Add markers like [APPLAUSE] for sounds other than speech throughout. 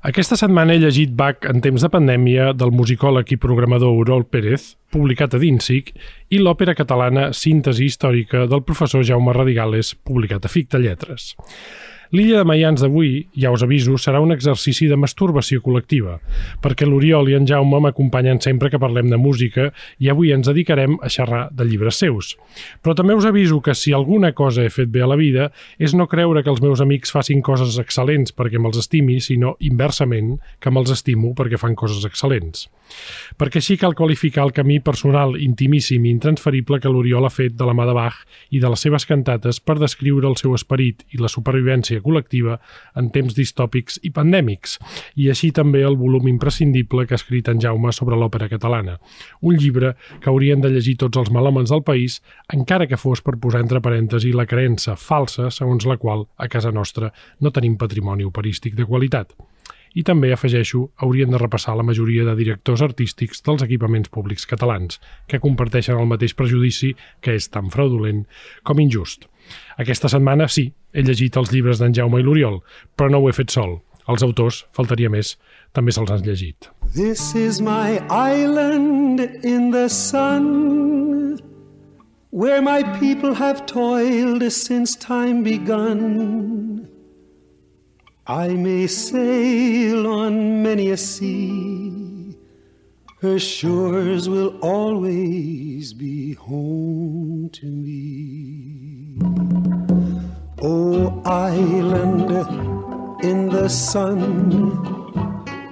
Aquesta setmana he llegit Bach en temps de pandèmia del musicòleg i programador Oriol Pérez, publicat a Dinsic, i l'òpera catalana Síntesi històrica del professor Jaume Radigales, publicat a Fic de Lletres. L'illa de Maians d'avui, ja us aviso, serà un exercici de masturbació col·lectiva, perquè l'Oriol i en Jaume m'acompanyen sempre que parlem de música i avui ens dedicarem a xerrar de llibres seus. Però també us aviso que si alguna cosa he fet bé a la vida és no creure que els meus amics facin coses excel·lents perquè me'ls estimi, sinó inversament que me'ls estimo perquè fan coses excel·lents. Perquè així cal qualificar el camí personal, intimíssim i intransferible que l'Oriol ha fet de la mà de Bach i de les seves cantates per descriure el seu esperit i la supervivència col·lectiva en temps distòpics i pandèmics, i així també el volum imprescindible que ha escrit en Jaume sobre l'òpera catalana, un llibre que haurien de llegir tots els malòmens del país, encara que fos per posar entre parèntesi la creença falsa segons la qual a casa nostra no tenim patrimoni operístic de qualitat. I també, afegeixo, haurien de repassar la majoria de directors artístics dels equipaments públics catalans, que comparteixen el mateix prejudici que és tan fraudulent com injust. Aquesta setmana, sí, he llegit els llibres d'en Jaume i l'Oriol, però no ho he fet sol. Els autors, faltaria més, també se'ls han llegit. This is my island in the sun Where my people have toiled since time begun I may sail on many a sea. Her shores will always be home to me. Oh, island in the sun,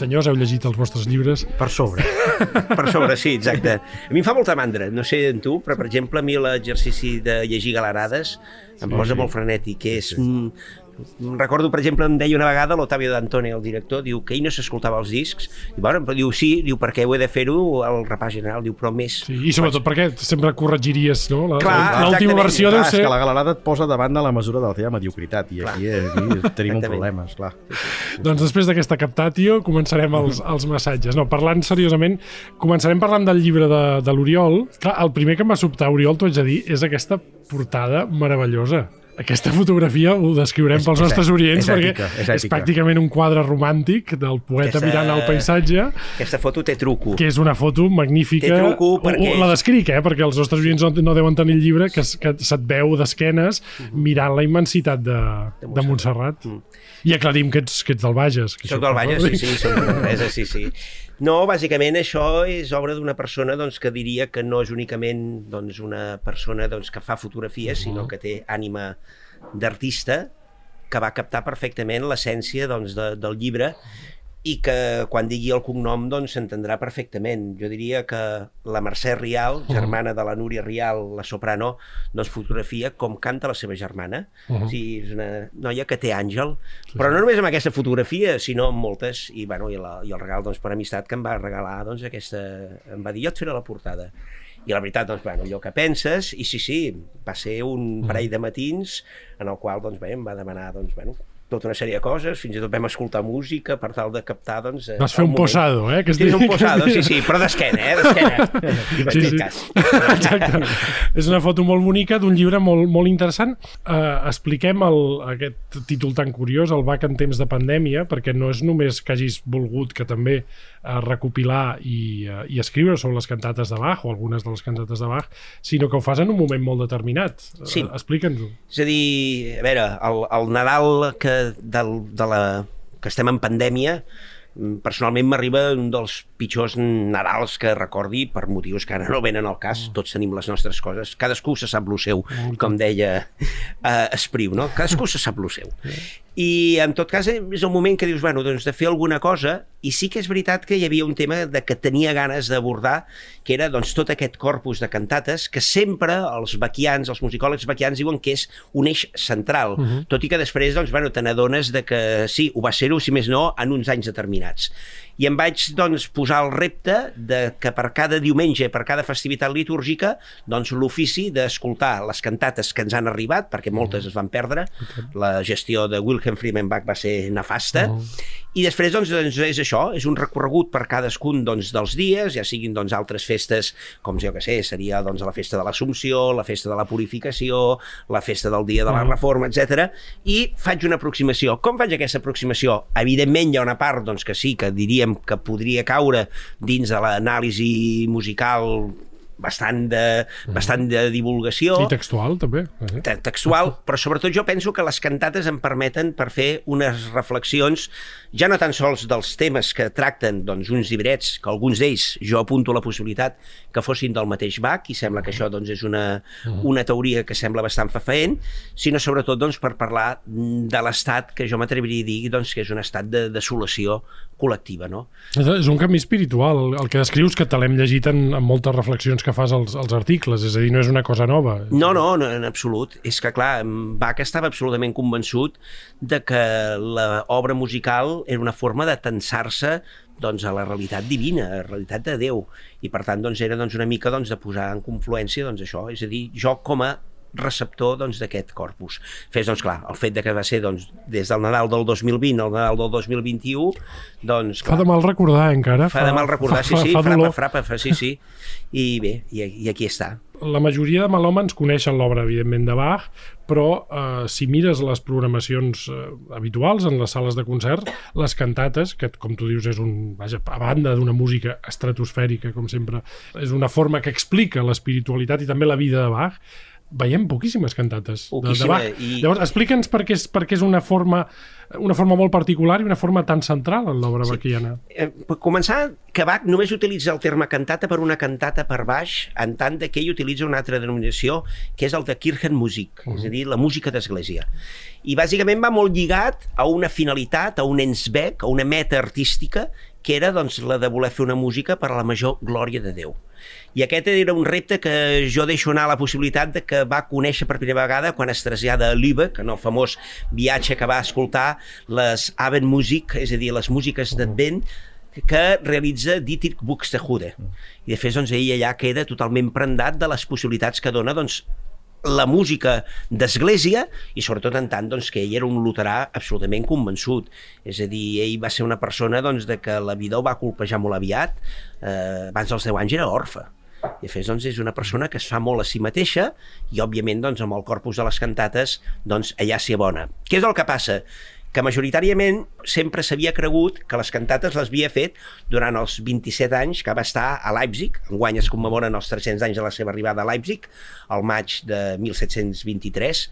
Senyors, heu llegit els vostres llibres? Per sobre. Per sobre, sí, exacte. A mi em fa molta mandra, no sé en tu, però per exemple a mi l'exercici de llegir galerades em Sí, posa sí. molt frenètic, és... Mm, recordo, per exemple, em deia una vegada l'Otavio d'Antoni, el director, diu que ell no s'escoltava els discs, i bueno, però diu sí, diu perquè ho he de fer-ho al repàs general, diu però més... Sí, I sobretot perquè sempre corregiries, no? La- Clar, L'última versió Clar, deu és ser... que la galerada et posa davant de la mesura de la teva mediocritat i aquí, [LAUGHS] aquí tenim un problema, esclar. Doncs després d'aquesta captatio començarem els, [LAUGHS] els massatges. No, parlant seriosament, començarem parlant del llibre de, de l'Oriol. Clar, el primer que em va sobtar, Oriol, t'ho haig de dir, és aquesta portada meravellosa. Aquesta fotografia ho descriurem És- pels és nostres orients és perquè èpica, és és èpica. pràcticament un quadre romàntic del poeta Aquesta- mirant el paisatge Aquesta foto té truco. que és una foto magnífica. Té truco perquè- La descric, eh? perquè els nostres oients no, no deuen tenir el llibre, que, que se't veu d'esquenes mirant la immensitat de, de Montserrat. I aclarim que ets, que ets del Bages. Que Soc del Bages, sí, sí, soc de Manresa, sí, sí. [LAUGHS] No, bàsicament això és obra d'una persona doncs, que diria que no és únicament doncs, una persona doncs, que fa fotografies, sinó que té ànima d'artista, que va captar perfectament l'essència doncs, de, del llibre i que quan digui el cognom doncs s'entendrà perfectament. Jo diria que la Mercè Rial, germana de la Núria Rial, la soprano, doncs fotografia com canta la seva germana. Uh -huh. o sigui, és una noia que té àngel, però no només amb aquesta fotografia, sinó amb moltes, i, bueno, i, la, i el regal doncs, per amistat que em va regalar doncs, aquesta... em va dir, jo et faré la portada. I la veritat, doncs, bueno, allò que penses, i sí, sí, va ser un parell de matins en el qual, doncs, bé, em va demanar, doncs, bueno, tota una sèrie de coses, fins i tot vam escoltar música per tal de captar, doncs... eh, Vas fer un moment. posado, eh? Que un posado, sí, sí, però d'esquena, eh, d'esquena. I [LAUGHS] Sí, sí. cas. Exacte. És una foto molt bonica d'un llibre molt, molt interessant. Uh, expliquem el, aquest títol tan curiós, el Bach en temps de pandèmia, perquè no és només que hagis volgut que també uh, recopilar i, uh, i escriure sobre les cantates de Bach o algunes de les cantates de Bach, sinó que ho fas en un moment molt determinat. Sí. Uh, Explica'ns-ho. És a dir, a veure, el, el Nadal que, del, de la, que estem en pandèmia, personalment m'arriba un dels pitjors Nadals que recordi per motius que ara no venen al cas, tots tenim les nostres coses, cadascú se sap lo seu, com deia uh, Espriu, no? Cadascú se sap lo seu. [LAUGHS] I en tot cas és el moment que dius, bueno, doncs de fer alguna cosa i sí que és veritat que hi havia un tema de que tenia ganes d'abordar, que era doncs, tot aquest corpus de cantates que sempre els baquians, els musicòlegs baquians diuen que és un eix central, uh -huh. tot i que després doncs, bueno, te n'adones de que sí, ho va ser-ho, si més no, en uns anys determinats. I em vaig doncs, posar el repte de que per cada diumenge, per cada festivitat litúrgica, doncs l'ofici d'escoltar les cantates que ens han arribat, perquè moltes es van perdre, la gestió de Wilhelm Freeman Bach va ser nefasta, -huh. i després doncs, doncs és això, és un recorregut per cadascun doncs, dels dies, ja siguin doncs, altres festes, com jo que sé, seria doncs, la festa de l'Assumpció, la festa de la Purificació, la festa del Dia de la Reforma, etc. i faig una aproximació. Com faig aquesta aproximació? Evidentment hi ha una part doncs, que sí, que diríem que podria caure dins de l'anàlisi musical bastant de, bastant de divulgació. I textual, també. Eh? Te- textual, però sobretot jo penso que les cantates em permeten per fer unes reflexions ja no tan sols dels temes que tracten doncs, uns llibrets, que alguns d'ells jo apunto la possibilitat que fossin del mateix Bach, i sembla que això doncs, és una, una teoria que sembla bastant fafaent, sinó sobretot doncs, per parlar de l'estat que jo m'atreviria a dir doncs, que és un estat de desolació col·lectiva. No? És un canvi espiritual. El que descrius que te l'hem llegit en, en moltes reflexions que fas als, als articles, és a dir, no és una cosa nova. No, no, no, en absolut. És que, clar, Bach estava absolutament convençut de que l'obra musical era una forma de tensar-se doncs, a la realitat divina, a la realitat de Déu. I, per tant, doncs, era doncs, una mica doncs, de posar en confluència doncs, això. És a dir, jo com a receptor doncs, d'aquest corpus. Fes, doncs, clar, el fet de que va ser doncs, des del Nadal del 2020 al Nadal del 2021, doncs, Fa clar, de mal recordar, encara. fa de mal recordar, sí, fa, sí, fa frapa, dolor. frapa, fa, sí, sí. I bé, i, i aquí està. La majoria de melòmans coneixen l'obra, evidentment, de Bach, però eh, si mires les programacions eh, habituals en les sales de concert, les cantates, que com tu dius és un, vaja, a banda d'una música estratosfèrica, com sempre, és una forma que explica l'espiritualitat i també la vida de Bach, veiem poquíssimes cantates de, de Poquíssima, Bach. i- Llavors, explica'ns per què és, per què és una forma una forma molt particular i una forma tan central en l'obra sí. baquiana. eh, per començar, que Bach només utilitza el terme cantata per una cantata per baix, en tant de que ell utilitza una altra denominació, que és el de Kirchenmusik, uh -huh. és a dir, la música d'església. I bàsicament va molt lligat a una finalitat, a un ensbec, a una meta artística, que era doncs, la de voler fer una música per a la major glòria de Déu. I aquest era un repte que jo deixo anar la possibilitat de que va conèixer per primera vegada quan es trasllada a Lübeck, en el famós viatge que va escoltar les Abendmusik, és a dir, les músiques d'Advent, que realitza Dietrich Buxtehude. I de fet, doncs, ell allà queda totalment prendat de les possibilitats que dona doncs, la música d'església i sobretot en tant doncs, que ell era un luterà absolutament convençut. És a dir, ell va ser una persona doncs, de que la vida ho va colpejar molt aviat, eh, abans dels 10 anys era orfe. I fet, doncs, és una persona que es fa molt a si mateixa i, òbviament, doncs, amb el corpus de les cantates, doncs, allà s'hi abona. Què és el que passa? Que majoritàriament sempre s'havia cregut que les cantates les havia fet durant els 27 anys que va estar a Leipzig. Enguany es commemoren els 300 anys de la seva arribada a Leipzig, al maig de 1723,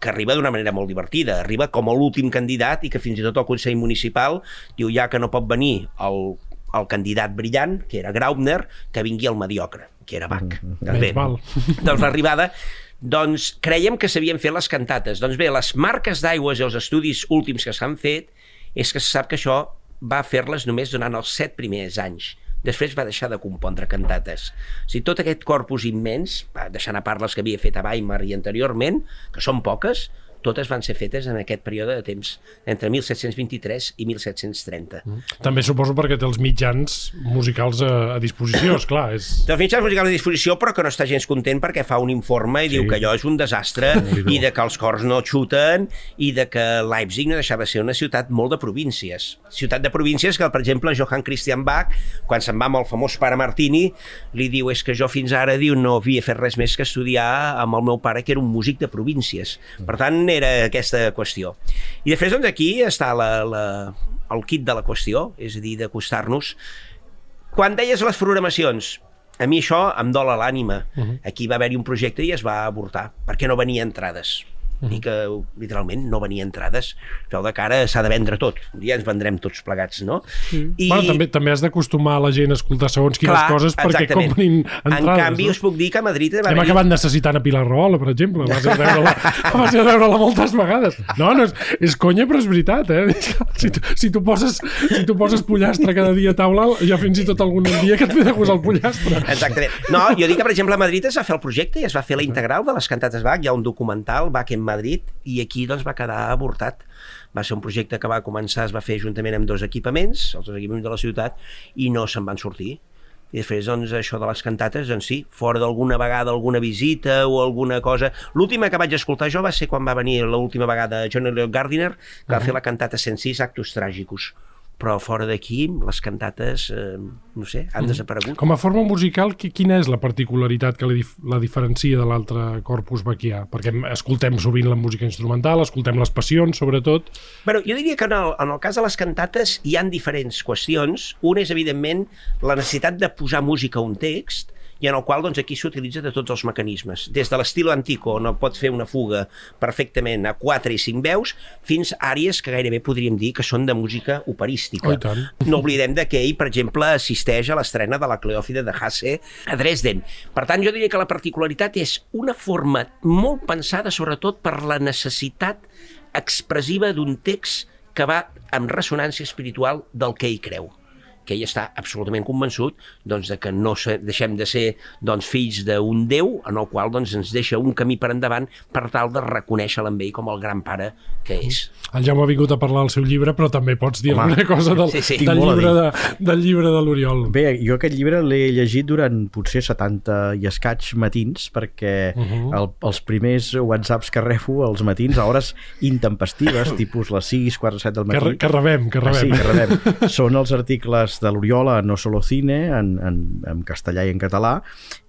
que arriba d'una manera molt divertida. Arriba com a l'últim candidat i que fins i tot el Consell Municipal diu ja que no pot venir el, el candidat brillant, que era Graubner, que vingui el mediocre, que era Bach. Doncs Més val. doncs l'arribada doncs creiem que s'havien fet les cantates. Doncs bé, les marques d'aigües i els estudis últims que s'han fet és que se sap que això va fer-les només durant els set primers anys. Després va deixar de compondre cantates. O sigui, tot aquest corpus immens, deixant a part les que havia fet a Weimar i anteriorment, que són poques, totes van ser fetes en aquest període de temps, entre 1723 i 1730. Mm. També suposo perquè té els mitjans musicals a, a disposició, és clar. És... Té els mitjans musicals a disposició, però que no està gens content perquè fa un informe i sí. diu que allò és un desastre i de que els cors no xuten i de que Leipzig no deixava de ser una ciutat molt de províncies. Ciutat de províncies que, per exemple, Johann Christian Bach, quan se'n va amb el famós pare Martini, li diu és que jo fins ara diu no havia fet res més que estudiar amb el meu pare, que era un músic de províncies. Per tant, era aquesta qüestió. I després, doncs, aquí està la, la, el kit de la qüestió, és a dir, d'acostar-nos quan deies les programacions, a mi això em dol a l'ànima. Uh -huh. Aquí va haver-hi un projecte i es va avortar, perquè no venia entrades. I que literalment no venia entrades. Veu de cara s'ha de vendre tot. Un dia ens vendrem tots plegats, no? I... Bueno, també, també has d'acostumar la gent a escoltar segons quines Clar, coses perquè exactament. comprin entrades. En canvi, no? us puc dir que a Madrid va Hem haver acabat necessitant a Pilar Rahola, per exemple. Vas a veure-la [LAUGHS] vas a veure-la moltes vegades. No, no, és, és conya, però és veritat, eh? [LAUGHS] Si tu, si tu, poses, si tu poses pollastre cada dia a taula, ja fins i tot algun dia que et ve de gust el pollastre. Exactament. No, jo dic que, per exemple, a Madrid es va fer el projecte i es va fer la integral de les cantates Bach. Hi ha un documental, Bach en Madrid, i aquí doncs, va quedar avortat. Va ser un projecte que va començar, es va fer juntament amb dos equipaments, els dos equipaments de la ciutat, i no se'n van sortir. I després, doncs, això de les cantates, doncs sí, fora d'alguna vegada alguna visita o alguna cosa... L'última que vaig escoltar jo va ser quan va venir l'última vegada John Elliot Gardiner, que va fer la cantata 106, Actus Tràgicos. Però fora d'aquí, les cantates, eh, no sé, han desaparegut. Com a forma musical, qui- quina és la particularitat que la, dif la diferencia de l'altre corpus baquià? Perquè escoltem sovint la música instrumental, escoltem les passions, sobretot. Bueno, jo diria que en el, en el cas de les cantates hi han diferents qüestions. Una és, evidentment, la necessitat de posar música a un text, i en el qual doncs, aquí s'utilitza de tots els mecanismes. Des de l'estil antico, on pots fer una fuga perfectament a 4 i 5 veus, fins a àrees que gairebé podríem dir que són de música operística. Oh. No oblidem de que ell, per exemple, assisteix a l'estrena de la Cleòfide de Hasse a Dresden. Per tant, jo diria que la particularitat és una forma molt pensada, sobretot per la necessitat expressiva d'un text que va amb ressonància espiritual del que ell creu que ell està absolutament convençut doncs, de que no deixem de ser doncs, fills d'un Déu en el qual doncs, ens deixa un camí per endavant per tal de reconèixer amb ell com el gran pare que és. El Jaume ha vingut a parlar del seu llibre, però també pots dir Home, alguna cosa del, sí, sí. del, llibre de, del llibre de l'Oriol. Bé, jo aquest llibre l'he llegit durant potser 70 i escaig matins perquè uh. -huh. el, els primers whatsapps que rebo als matins a hores intempestives, [LAUGHS] tipus les 6, 4, 7 del Que, matí... re- que rebem, que Ah, sí, rebem. que rebem. [LAUGHS] Són els articles de l'Oriol a No Solo Cine, en, en, en castellà i en català,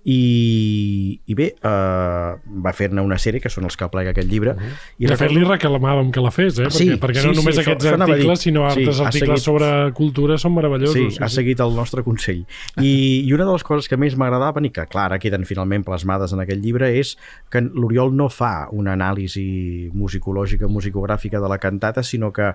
i, i bé, uh, va fer-ne una sèrie, que són els que plega aquest llibre. I De fet, li reclamàvem que la fes, eh? Sí, perquè, perquè sí, no sí, només això- aquests això articles, sinó Sí, altres articles seguit- sobre cultura són meravellosos. Sí, ha seguit el nostre consell. I, I una de les coses que més m'agradaven i que, clar, queden finalment plasmades en aquest llibre és que l'Oriol no fa una anàlisi musicològica, musicogràfica de la cantata, sinó que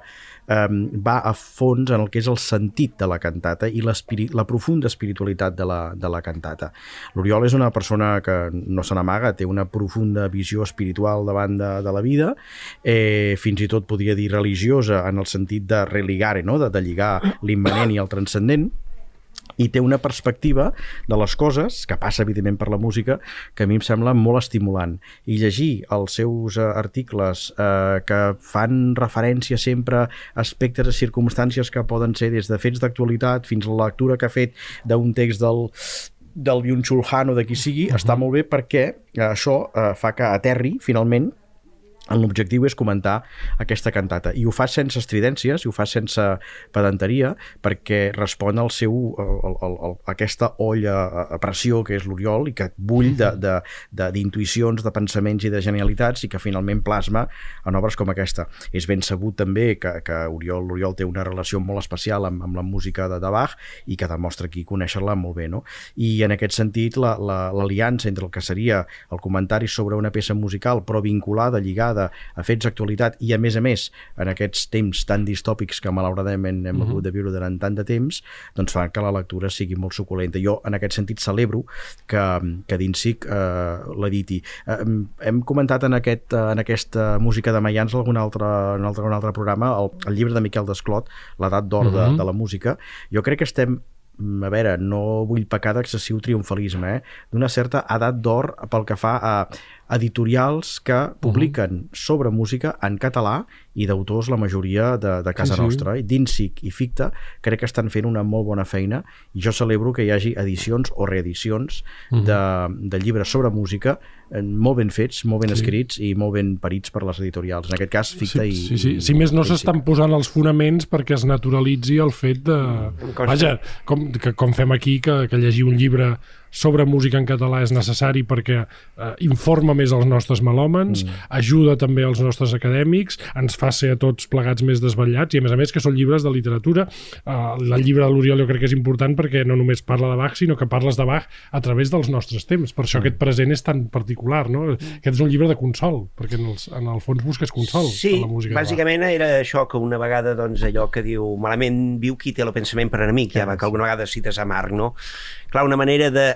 eh, va a fons en el que és el sentit de la cantata i l'espiri- la profunda espiritualitat de la, de la cantata. L'Oriol és una persona que no se n'amaga, té una profunda visió espiritual davant de, de la vida, eh, fins i tot podria dir religiosa en el sentit de religare, no? de, de lligar l'immanent i el transcendent, i té una perspectiva de les coses, que passa evidentment per la música, que a mi em sembla molt estimulant. I llegir els seus eh, articles eh, que fan referència sempre a aspectes, a circumstàncies que poden ser des de fets d'actualitat fins a la lectura que ha fet d'un text del del Byung-Chul Han o de qui sigui, està molt bé perquè això eh, fa que aterri finalment en l'objectiu és comentar aquesta cantata i ho fa sense estridències i ho fa sense pedanteria perquè respon al seu al, al, al, aquesta olla a, a pressió que és l'Oriol i que bull de- de- de- d'intuïcions, de, de, pensaments i de genialitats i que finalment plasma en obres com aquesta. És ben sabut també que, que Oriol l'Oriol té una relació molt especial amb, amb la música de, de Bach i que demostra aquí conèixer-la molt bé. No? I en aquest sentit la- la- l'aliança la, entre el que seria el comentari sobre una peça musical però vinculada, lligada a fets d'actualitat i a més a més en aquests temps tan distòpics que malauradament hem hagut de viure durant tant de temps doncs fa que la lectura sigui molt suculenta. Jo en aquest sentit celebro que, que d'Insic eh, l'editi. Eh, hem comentat en, aquest, en aquesta música de Mayans algun altre, en altre, un altre programa el, el llibre de Miquel Desclot, l'edat d'or de, de la música. Jo crec que estem mm, a veure, no vull pecar d'excessiu triomfalisme, eh? d'una certa edat d'or pel que fa a editorials que publiquen sobre música en català i d'autors la majoria de, de casa Sí, sí. nostra. I Dinsic i Ficta crec que estan fent una molt bona feina i jo celebro que hi hagi edicions o reedicions de, de llibres sobre música eh, molt ben fets, molt ben Sí. escrits i molt ben parits per les editorials. En aquest cas, Ficta sí, i... sí, sí. i- Si més no s'estan posant els fonaments perquè es naturalitzi el fet de... consta. Vaja, com, que, com fem aquí, que, que llegir un llibre sobre música en català és necessari perquè eh, informa més els nostres melòmens, mm. ajuda també els nostres acadèmics, ens fa ser a tots plegats més desvetllats i a més a més que són llibres de literatura. Uh, el llibre de l'Oriol jo crec que és important perquè no només parla de Bach, sinó que parles de Bach a través dels nostres temps. Per això mm. aquest present és tan particular, no? Mm. Aquest és un llibre de consol, perquè en, els, en el fons busques consol Sí, per la música bàsicament era això que una vegada doncs, allò que diu malament viu qui té el pensament per enemic, ja, que alguna vegada cites a Marc, no? Clar, una manera de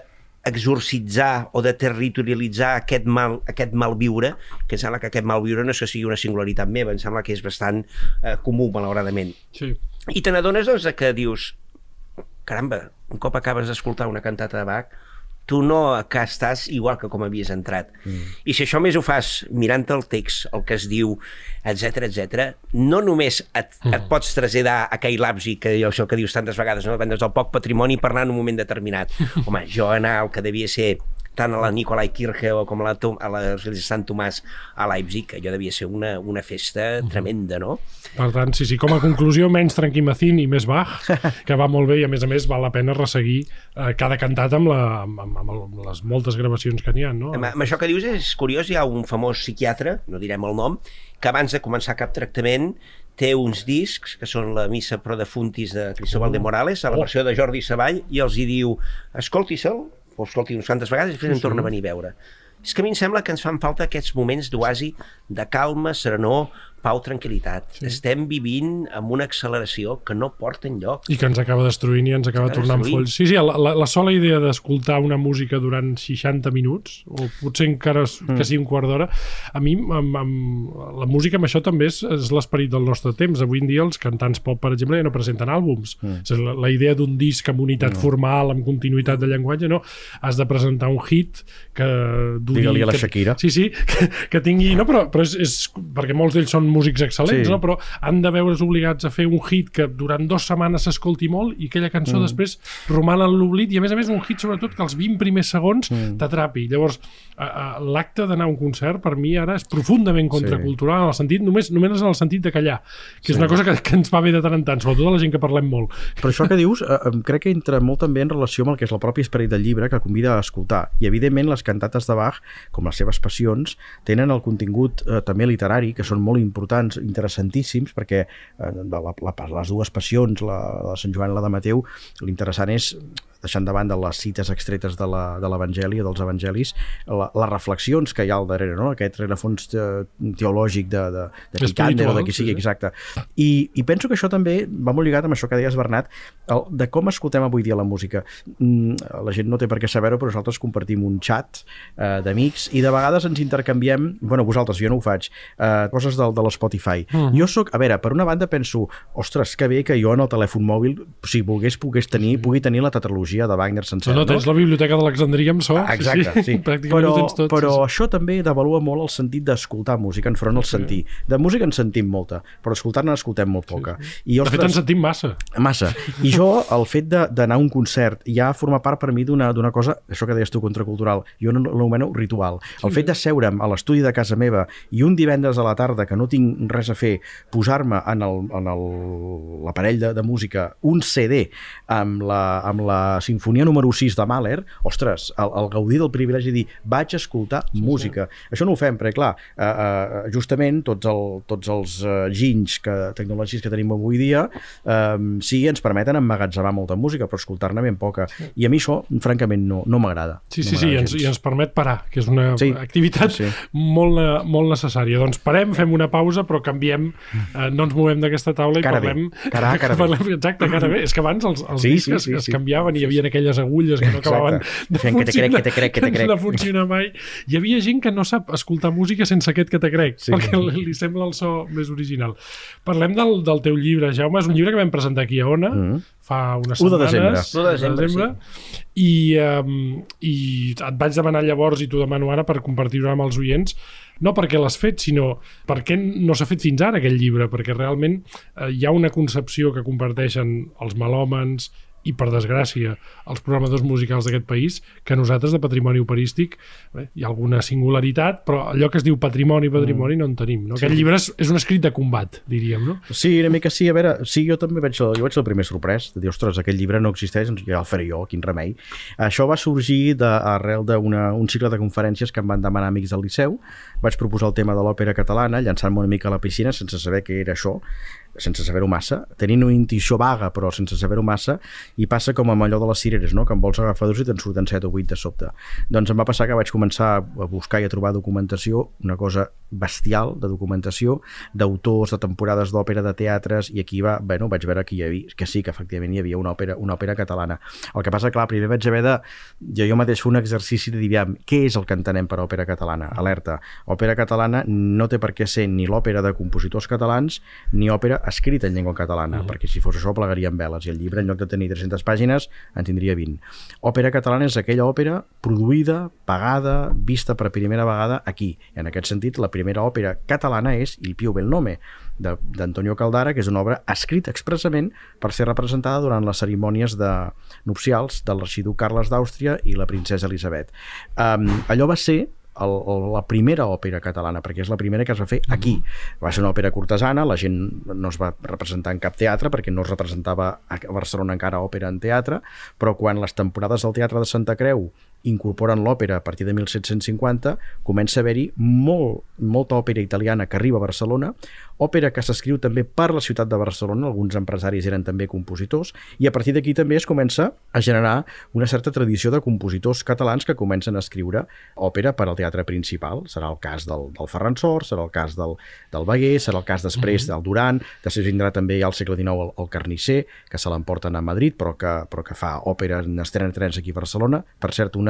exorcitzar o de territorialitzar aquest mal, aquest malviure, que em sembla que aquest malviure no és que sigui una singularitat meva, em sembla que és bastant eh, comú, malauradament. Sí. I te n'adones doncs, que dius caramba, un cop acabes d'escoltar una cantata de Bach, tu no que estàs igual que com havies entrat. Mm. I si això més ho fas mirant el text, el que es diu, etc etc, no només et, mm. et pots traslladar a aquell lapsi que això que dius tantes vegades, no? vendes el poc patrimoni parlar en un moment determinat. [LAUGHS] Home, jo anar al que devia ser tant a la Nicolai Kirche o com a la, a l'església de Sant Tomàs a Leipzig, que allò devia ser una, una festa tremenda, no? Per tant, sí, sí, com a conclusió, menys Tranquimacín i més Bach, [LAUGHS] que va molt bé i a més a més val la pena resseguir eh, cada cantat amb, la, amb, amb, amb les moltes gravacions que n'hi ha, no? Amb, amb això que dius és curiós, hi ha un famós psiquiatre, no direm el nom, que abans de començar cap tractament té uns discs que són la missa pro defuntis de Cristóbal de Morales, a la versió de Jordi Savall, i els hi diu, escolti-se'l, o escolti uns quantes vegades i després sí, em torna a venir a veure. És que a mi em sembla que ens fan falta aquests moments d'oasi, de calma, serenor, pau, tranquil·litat. Sí. Estem vivint amb una acceleració que no porta lloc. I que ens acaba destruint i ens acaba tornant folls. Sí, sí, la, la, la sola idea d'escoltar una música durant 60 minuts, o potser encara mm. que sigui un quart d'hora, a mi amb, amb, la música amb això també és, és l'esperit del nostre temps. Avui en dia els cantants pop, per exemple, ja no presenten àlbums. Mm. La, la idea d'un disc amb unitat no. formal, amb continuïtat de llenguatge, no. Has de presentar un hit que... Digue-li a la Shakira. Que, sí, sí, [LAUGHS] que, que tingui... No, però, però és, és perquè molts d'ells són músics excel·lents, sí. no? però han de veure's obligats a fer un hit que durant dues setmanes s'escolti molt i aquella cançó mm. després roman en l'oblit i a més a més un hit sobretot que els 20 primers segons mm. t'atrapi. Llavors l'acte d'anar a un concert per mi ara és profundament contracultural sí. en el sentit, només, només en el sentit de callar, que sí. és una cosa que, que ens va bé de tant en tant, sobretot a la gent que parlem molt. Però això que dius eh, crec que entra molt també en relació amb el que és el propi esperit del llibre que convida a escoltar. I evidentment les cantates de Bach, com les seves passions, tenen el contingut eh, també literari, que són molt importants interessantíssims perquè eh, la, la, les dues passions, la, la de Sant Joan i la de Mateu, l'interessant és deixant de banda les cites extretes de l'Evangeli o dels evangelis, la, les reflexions que hi ha al darrere, no? aquest rerefons te, eh, teològic de, de, de Picander o de qui sigui, sí. exacte. I, I penso que això també va molt lligat amb això que deies, Bernat, el, de com escoltem avui dia la música. Mm, la gent no té per què saber-ho, però nosaltres compartim un xat eh, d'amics i de vegades ens intercanviem, bueno, vosaltres, jo no ho faig, eh, coses del, de l'Spotify. Mm. Jo sóc, a veure, per una banda penso, ostres, que bé que jo en el telèfon mòbil, si volgués, pogués tenir, pugui tenir la tetralogia trilogia de Wagner sencer. No, no, tens la biblioteca d'Alexandria amb so. Ah, exacte, sí. sí. [LAUGHS] però, tot, però sí, això també devalua molt el sentit d'escoltar música enfront al sí. sentir. De música en sentim molta, però escoltar-ne escoltem molt poca. Sí, sí. I, ostres, de fet, en sentim massa. Massa. I jo, el fet d'anar a un concert ja forma part per mi d'una cosa, això que deies tu, contracultural, jo no l'anomeno ritual. El fet de seure'm a l'estudi de casa meva i un divendres a la tarda que no tinc res a fer, posar-me en l'aparell de, de música un CD amb la, amb la sinfonia número 6 de Mahler, ostres, el, el gaudir del privilegi de dir vaig escoltar sí, música. Sí. Això no ho fem, perquè clar, eh, eh, justament tots, el, tots els eh, ginys que, tecnològics que tenim avui dia eh, sí, ens permeten emmagatzemar molta música, però escoltar-ne ben poca. Sí. I a mi això, francament, no, no m'agrada. Sí, sí, no sí, i ens, i ens permet parar, que és una sí, activitat sí. molt, molt necessària. Doncs parem, fem una pausa, però canviem, eh, no ens movem d'aquesta taula i cara parlem... Bé. Cara, cara parlem, [LAUGHS] exacte, cara bé. És que abans els, els sí, discs sí, sí, es, es canviaven i hi havia aquelles agulles que no acabaven de Fent funcionar, que te crec, que te crec, que te crec. no funcionar mai. Hi havia gent que no sap escoltar música sense aquest que te crec, sí. perquè li, li sembla el so més original. Parlem del, del teu llibre, Jaume. És un llibre que vam presentar aquí a Ona, mm -hmm. fa unes setmanes. 1 de desembre. 1 de desembre, de desembre sí. I, um, I et vaig demanar llavors, i t'ho demano ara, per compartir-ho amb els oients, no perquè l'has fet, sinó perquè no s'ha fet fins ara aquell llibre, perquè realment eh, hi ha una concepció que comparteixen els melòmens i per desgràcia els programadors musicals d'aquest país, que nosaltres de patrimoni operístic bé, hi ha alguna singularitat, però allò que es diu patrimoni, patrimoni mm. no en tenim. No? Aquest llibre és, és un escrit de combat, diríem, no? Sí, una mica sí, a veure, sí, jo també vaig, jo vaig el primer sorprès, de dir, ostres, aquest llibre no existeix, doncs ja el faré jo, quin remei. Això va sorgir de, arrel d'un cicle de conferències que em van demanar amics del Liceu, vaig proposar el tema de l'òpera catalana, llançant-me una mica a la piscina sense saber què era això, sense saber-ho massa, tenint una intuïció vaga però sense saber-ho massa i passa com amb allò de les cireres, no? que en vols agafar dos i te'n surten set o vuit de sobte doncs em va passar que vaig començar a buscar i a trobar documentació, una cosa bestial de documentació, d'autors de temporades d'òpera, de teatres i aquí va, bueno, vaig veure que hi havia, que sí que efectivament hi havia una òpera, una òpera catalana el que passa, clar, primer vaig haver de jo, jo mateix fer un exercici de dir, què és el que entenem per òpera catalana? Alerta, òpera catalana no té per què ser ni l'òpera de compositors catalans ni òpera escrit en llengua catalana, uh -huh. perquè si fos això plegaríem veles i el llibre en lloc de tenir 300 pàgines en tindria 20. Òpera catalana és aquella òpera produïda, pagada, vista per primera vegada aquí. En aquest sentit, la primera òpera catalana és Il Pio Bel Nome, d'Antonio Caldara, que és una obra escrita expressament per ser representada durant les cerimònies de nupcials del l'arxiduc Carles d'Àustria i la princesa Elisabet. Um, allò va ser el, el, la primera òpera catalana, perquè és la primera que es va fer aquí. Va ser una òpera cortesana, la gent no es va representar en cap teatre perquè no es representava a Barcelona encara òpera en teatre, però quan les temporades del Teatre de Santa Creu incorporen l'òpera a partir de 1750, comença a haver-hi molt, molta òpera italiana que arriba a Barcelona, òpera que s'escriu també per la ciutat de Barcelona, alguns empresaris eren també compositors, i a partir d'aquí també es comença a generar una certa tradició de compositors catalans que comencen a escriure òpera per al teatre principal. Serà el cas del, del Ferran Sor, serà el cas del, del Beguer, serà el cas després mm -hmm. del Duran, després vindrà també al segle XIX el, el Carnisser, que se l'emporten a Madrid, però que, però que fa òpera en trens aquí a Barcelona. Per cert, una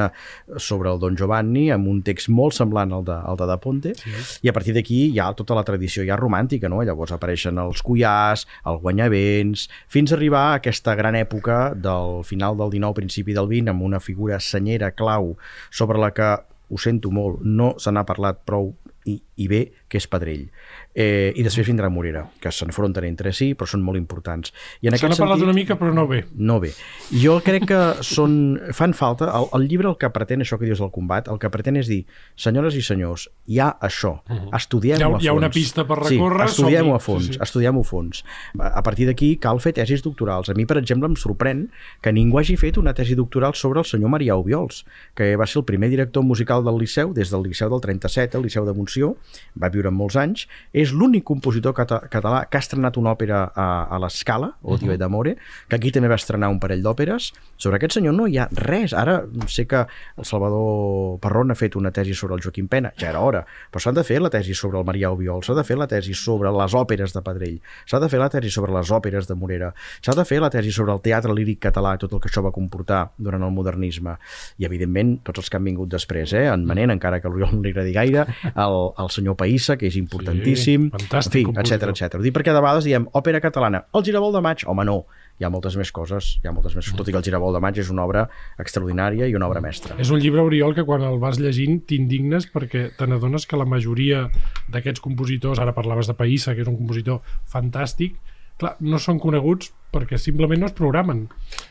sobre el Don Giovanni, amb un text molt semblant al de, al de Da Ponte, sí. i a partir d'aquí hi ha tota la tradició ja romàntica no? Llavors apareixen els Cuyàs, el Guanyavents, fins a arribar a aquesta gran època del final del 19, principi del 20, amb una figura senyera clau sobre la que, ho sento molt, no se n'ha parlat prou i, i bé, que és Pedrell. Eh, I després vindrà Morera, que s'enfronten entre si, però són molt importants. I en Se n'ha parlat una mica, però no bé. No bé. Jo crec que són, fan falta, el, el llibre el que pretén, això que dius del combat, el que pretén és dir, senyores i senyors, hi ha això, -huh. estudiem-ho a fons. Hi ha una pista per recórrer. Sí, estudiem-ho a fons, sí, sí. estudiem-ho a fons. A partir d'aquí cal fer tesis doctorals. A mi, per exemple, em sorprèn que ningú hagi fet una tesi doctoral sobre el senyor Maria Obiols, que va ser el primer director musical del Liceu, des del Liceu del 37, el Liceu de Montsió, va viure molts anys, és l'únic compositor català que ha estrenat una òpera a, a l'Escala, o uh -huh. d'Amore, que aquí també va estrenar un parell d'òperes. Sobre aquest senyor no hi ha res. Ara sé que el Salvador Parrón ha fet una tesi sobre el Joaquim Pena, ja era hora, però s'han de fer la tesi sobre el Marià Obiol, s'ha de fer la tesi sobre les òperes de Pedrell, s'ha de fer la tesi sobre les òperes de Morera, s'ha de fer la tesi sobre el teatre líric català, tot el que això va comportar durant el modernisme. I, evidentment, tots els que han vingut després, eh? en Manent, encara que a l'Oriol no li agradi gaire, [LAUGHS] el, el senyor Païssa, que és importantíssim, sí, en fi, etc etc. Ho dic perquè de vegades diem òpera catalana, el Giravolt de maig, home no, hi ha moltes més coses, hi ha moltes més, tot i que el Giravolt de maig és una obra extraordinària i una obra mestra. És un llibre, Oriol, que quan el vas llegint t'indignes perquè te n'adones que la majoria d'aquests compositors, ara parlaves de Païssa, que és un compositor fantàstic, clar, no són coneguts perquè simplement no es programen.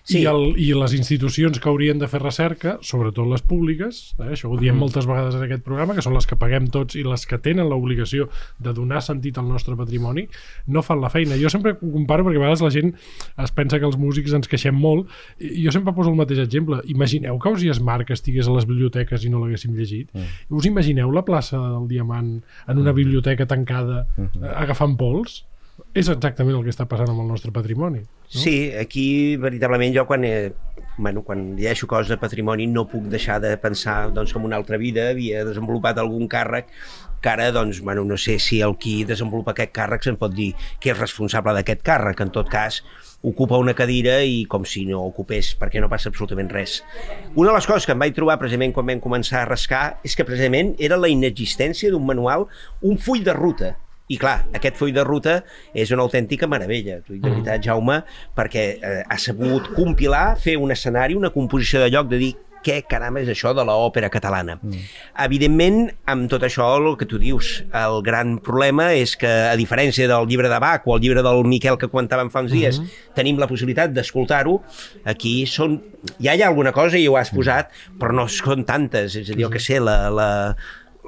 Sí. I, el, I les institucions que haurien de fer recerca, sobretot les públiques, eh, això ho diem mm. moltes vegades en aquest programa, que són les que paguem tots i les que tenen l'obligació de donar sentit al nostre patrimoni, no fan la feina. Jo sempre ho comparo perquè a vegades la gent es pensa que els músics ens queixem molt. I jo sempre poso el mateix exemple. Imagineu que Ausias Marc estigués a les biblioteques i no l'haguéssim llegit. Mm. Us imagineu la plaça del Diamant en una mm. biblioteca tancada mm -hmm. agafant pols? És exactament el que està passant amb el nostre patrimoni. No? Sí, aquí veritablement jo quan, eh, bueno, quan llegeixo coses de patrimoni no puc deixar de pensar doncs, com una altra vida havia desenvolupat algun càrrec que ara, doncs, bueno, no sé si el qui desenvolupa aquest càrrec se'n pot dir que és responsable d'aquest càrrec, en tot cas ocupa una cadira i com si no ocupés, perquè no passa absolutament res. Una de les coses que em vaig trobar precisament quan vam començar a rascar és que precisament era la inexistència d'un manual, un full de ruta i clar, aquest full de ruta és una autèntica meravella, dic de veritat, Jaume, perquè eh, ha sabut compilar, fer un escenari, una composició de lloc, de dir què caram és això de l'òpera catalana. Mm. Evidentment, amb tot això, el que tu dius, el gran problema és que, a diferència del llibre de Bach o el llibre del Miquel que comentàvem fa uns dies, mm -hmm. tenim la possibilitat d'escoltar-ho, aquí són... ja hi ha alguna cosa i ho has posat, però no són tantes, és a dir, jo que sé, la, la,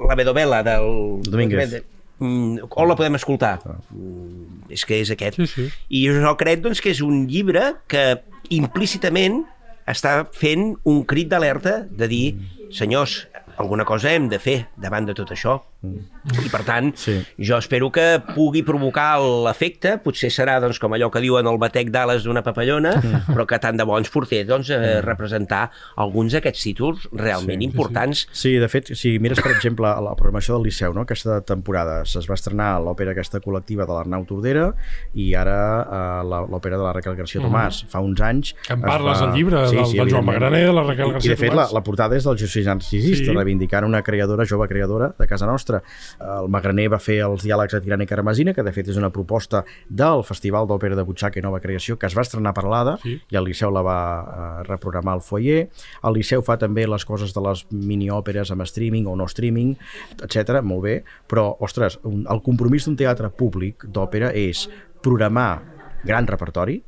la Bedovela del... Domínguez. Mm, on la podem escoltar? Mm, és que és aquest. Sí, sí. I jo crec doncs, que és un llibre que implícitament està fent un crit d'alerta de dir, senyors, alguna cosa hem de fer davant de tot això. I per tant, Sí. jo espero que pugui provocar l'efecte, potser serà doncs, com allò que diuen el batec d'ales d'una papallona, però que tant de bo ens portés doncs, a representar alguns d'aquests títols realment Sí, sí, sí. importants. Sí, de fet, si mires, per exemple, la programació del Liceu, no? aquesta temporada es va estrenar l'òpera aquesta col·lectiva de l'Arnau Tordera i ara eh, la- l'òpera de la Raquel García Tomàs. Fa uns anys... Que en es parles va- al llibre del- del Joan. Magraner, de la Raquel García I, de fet, la, Tomàs. la portada és del Josep Narcisista, Sí. reivindicant una creadora, jove creadora de casa nostra. El Magraner va fer els diàlegs de Tirana i Carmesina, que de fet és una proposta del Festival d'Òpera de Butxaca i Nova Creació, que es va estrenar per l'ADA, Sí. i el Liceu la va eh, reprogramar al foyer. El Liceu fa també les coses de les miniòperes amb streaming o no streaming, etc. molt bé, però, ostres, un, el compromís d'un teatre públic d'òpera és programar gran repertori,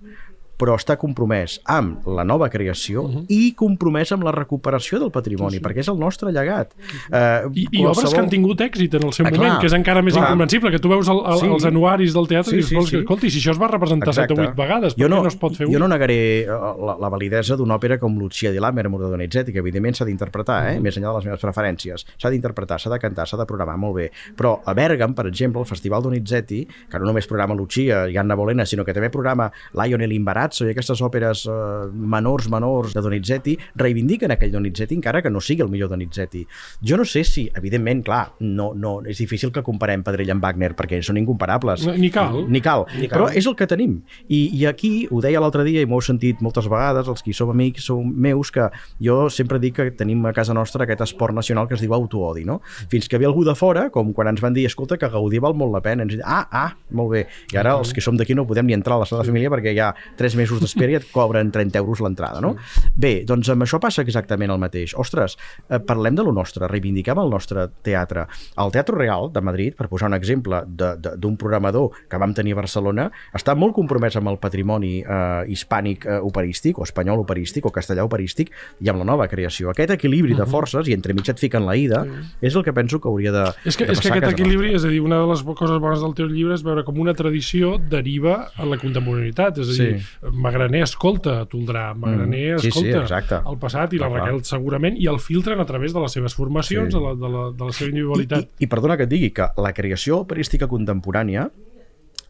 però està compromès amb la nova creació uh -huh. i compromès amb la recuperació del patrimoni, sí, sí. perquè és el nostre llegat. Uh, I, i obres que han tingut èxit en el seu Ah, moment, clar, que és encara més clar. incomprensible, que tu veus el, el, Sí. els anuaris del teatre Sí, i dius, sí, "Escolta, sí. escolta, i si això es va representar 7 o 8 vegades, per què no es pot fer jo no un? negaré eh, la, la validesa d'una òpera com Lucia di Lammermoor de Donizetti, que evidentment s'ha d'interpretar, eh? més enllà de les meves preferències. S'ha d'interpretar, s'ha de cantar, s'ha de programar, molt bé. Però a Bergam, per exemple, el Festival Donizetti, que no només programa Lucia i Anna Bolena, sinó que també programa Lionel Imbarazzo i aquestes òperes eh, menors, menors de Donizetti, reivindiquen aquell Donizetti encara que no sigui el millor Donizetti. Jo no sé si, evidentment, clar, no, no, és difícil que comparem Pedrell amb Wagner, perquè són incomparables. No, ni cal. Ni cal. Ni cal. Però és el que tenim. I, i aquí, ho deia l'altre dia i m'ho heu sentit moltes vegades, els qui som amics sou meus, que jo sempre dic que tenim a casa nostra aquest esport nacional que es diu autoodi, no? Fins que ve algú de fora, com quan ens van dir, escolta, que Gaudí val molt la pena. Ens diuen, ah, ah, molt bé. I ara els que som d'aquí no podem ni entrar a la sala de família perquè hi ha 3 mesos d'espera i et cobren 30 euros l'entrada, no? Bé, doncs amb això passa exactament el mateix. Ostres, eh, parlem de lo nostre, reivindiquem el nostre teatre. El Teatre Real de Madrid, per posar un exemple d'un programador que vam tenir a Barcelona, està molt compromès amb el patrimoni eh, hispànic eh, operístic, o espanyol operístic, o castellà operístic, i amb la nova creació. Aquest equilibri de forces, i entremig et fiquen la ida, és el que penso que hauria de, És que, de és que aquest equilibri, nostra. és a dir, una de les coses bones del teu llibre és veure com una tradició deriva a la contemporaneitat. És a dir, Magraner escolta Toldrà, Magraner Mm, sí, sí, escolta exacte. el passat i la Clar. Raquel segurament, i el filtren a través de les seves formacions, Sí. de, la, de, la, de la seva I, individualitat. i, I perdona que et digui que la creació operística contemporània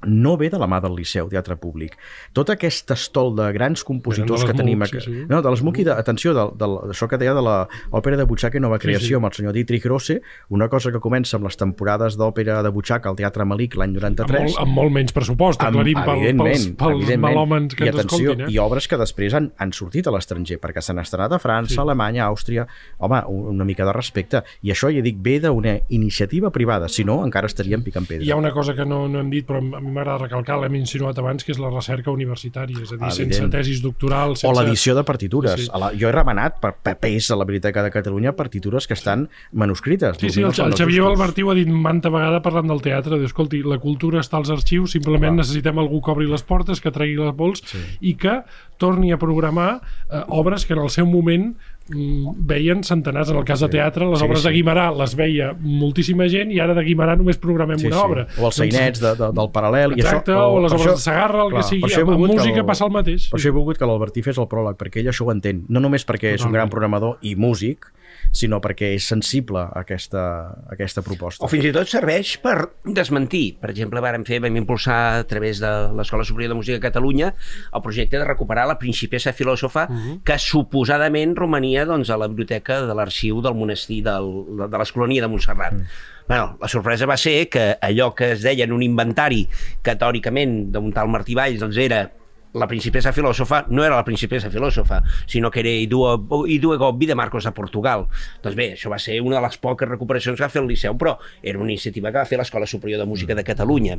no ve de la mà del Liceu, Teatre Públic. Tot aquest estol de grans compositors de que tenim... MUC, sí, sí. No, de les MUC i de, atenció, de, de, d'això que deia de l'òpera de Butxaca i Nova Creació, sí. amb el senyor Dietrich Rosse, una cosa que comença amb les temporades d'òpera de Butxaca al Teatre Malic l'any amb, 93, molt, amb molt menys pressupost, aclarim pel, pels, pels malòmens que I ens atenció, escoltin. Eh? I obres que després han, han sortit a l'estranger, perquè s'han estrenat a França, Sí. sí. Alemanya, Àustria... Home, un- una mica de respecte. I això, ja dic, ve d'una iniciativa privada, si no, encara estaríem picant pedra. Hi ha una cosa que no, no hem dit, però a mi m'agrada recalcar, l'hem insinuat abans, que és la recerca universitària, és a dir, Evident. sense tesis doctorals, O sense... l'edició de partitures. Sí. La, jo he remenat per papers a la Biblioteca de Catalunya partitures que estan manuscrites. Sí, sí, el, el Xavier Balmartí ho ha dit manta vegada parlant del teatre, diu, escolti, la cultura està als arxius, simplement Clar. necessitem algú que obri les portes, que tregui les pols sí. i que torni a programar eh, obres que en el seu moment veien centenars, en el cas de teatre les Sí, obres sí. de Guimarà les veia moltíssima gent i ara de Guimarà només programem Sí, una sí. obra O els sainets de, de, del paral·lel. Exacte, i això, o les per obres això- de Sagarra, el clar, que sigui, amb, música el- passa el mateix Per això he volgut que l'Albertí fes el pròleg, perquè ell això ho entén. No només perquè és un gran programador i músic, sinó perquè és sensible a aquesta, a aquesta proposta. O fins i tot serveix per desmentir. Per exemple, vàrem fer, vam impulsar a través de l'Escola Superior de Música de Catalunya el projecte de recuperar la Principessa Filòsofa, uh -huh. que suposadament romania doncs, a la biblioteca de l'arxiu del monestir del, de, l'Escolania de Montserrat. Mm. Bueno, la sorpresa va ser que allò que es deia en un inventari que teòricament d'un tal Martí Valls doncs, era la principessa filòsofa no era la principessa filòsofa, sinó que era Iduego de Marcos de Portugal. Doncs bé, això va ser una de les poques recuperacions que va fer el Liceu, però era una iniciativa que va fer l'Escola Superior de Música de Catalunya.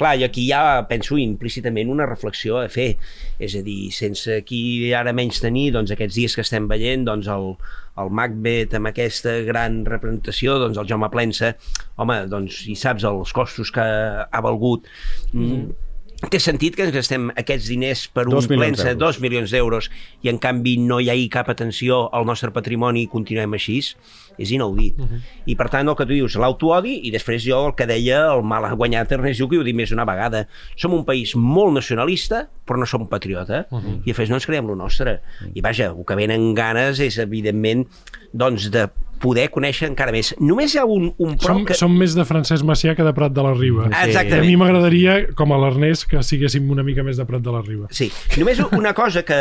Clar, i aquí ja penso implícitament una reflexió a fer, és a dir, sense aquí ara menys tenir doncs, aquests dies que estem veient doncs, el, el Macbeth amb aquesta gran representació, doncs el Jaume Plensa, home, doncs, i saps els costos que ha valgut, mm -hmm té sentit que ens gastem aquests diners per un plensa, dos milions d'euros, i en canvi no hi hagi cap atenció al nostre patrimoni i continuem així, és inaudit. Uh -huh. I per tant, el que tu dius, l'autoodi, i després jo el que deia el mal guanyat Ernest Lluc, i ho dic més una vegada, som un país molt nacionalista, però no som patriota, uh -huh. i després no ens creiem lo nostre. Uh -huh. I vaja, el que venen ganes és, evidentment, doncs, de poder conèixer encara més. Només hi ha un, un pro som, que... Som més de Francesc Macià que de Prat de la Riba. Sí. Exactament. A mi m'agradaria, com a l'Ernest, que siguéssim una mica més de Prat de la Riba. Sí. Només una cosa que,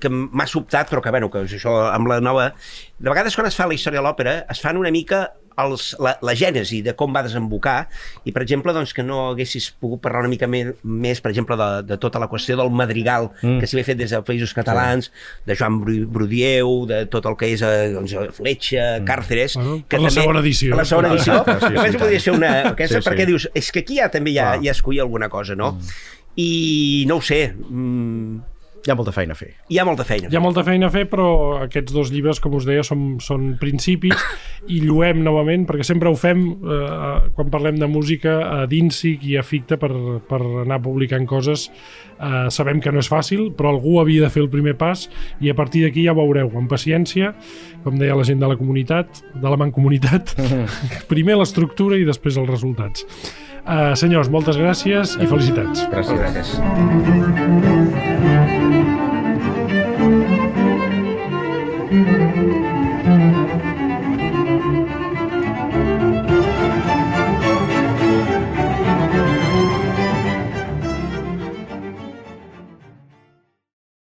que m'ha sobtat, però que, bueno, que això amb la nova... De vegades quan es fa la història de l'òpera es fan una mica els, la, la gènesi de com va desembocar i, per exemple, doncs, que no haguessis pogut parlar una mica més, més per exemple, de, de tota la qüestió del madrigal mm. que s'hi fet des dels països catalans, sí. de Joan Brudieu, de tot el que és eh, doncs, Fletxa, mm. Càrceres... Bueno, que la també, segona edició. La segona edició. Ah, sí, sí, sí, podria ser una... Aquesta, sí, perquè sí. dius, és que aquí ja també ja, ja escollia alguna cosa, no? Mm. I no ho sé... Mm, hi ha molta feina a fer. Hi ha molta feina. Hi ha molta feina a fer, però aquests dos llibres, com us deia, són, són principis [COUGHS] i lluem novament, perquè sempre ho fem eh, quan parlem de música a Dinsic i a Ficta per, per anar publicant coses. Eh, sabem que no és fàcil, però algú havia de fer el primer pas i a partir d'aquí ja veureu, amb paciència, com deia la gent de la comunitat, de la mancomunitat, [LAUGHS] primer l'estructura i després els resultats. Uh, senyors, moltes gràcies i felicitats. Gràcies. gràcies. Música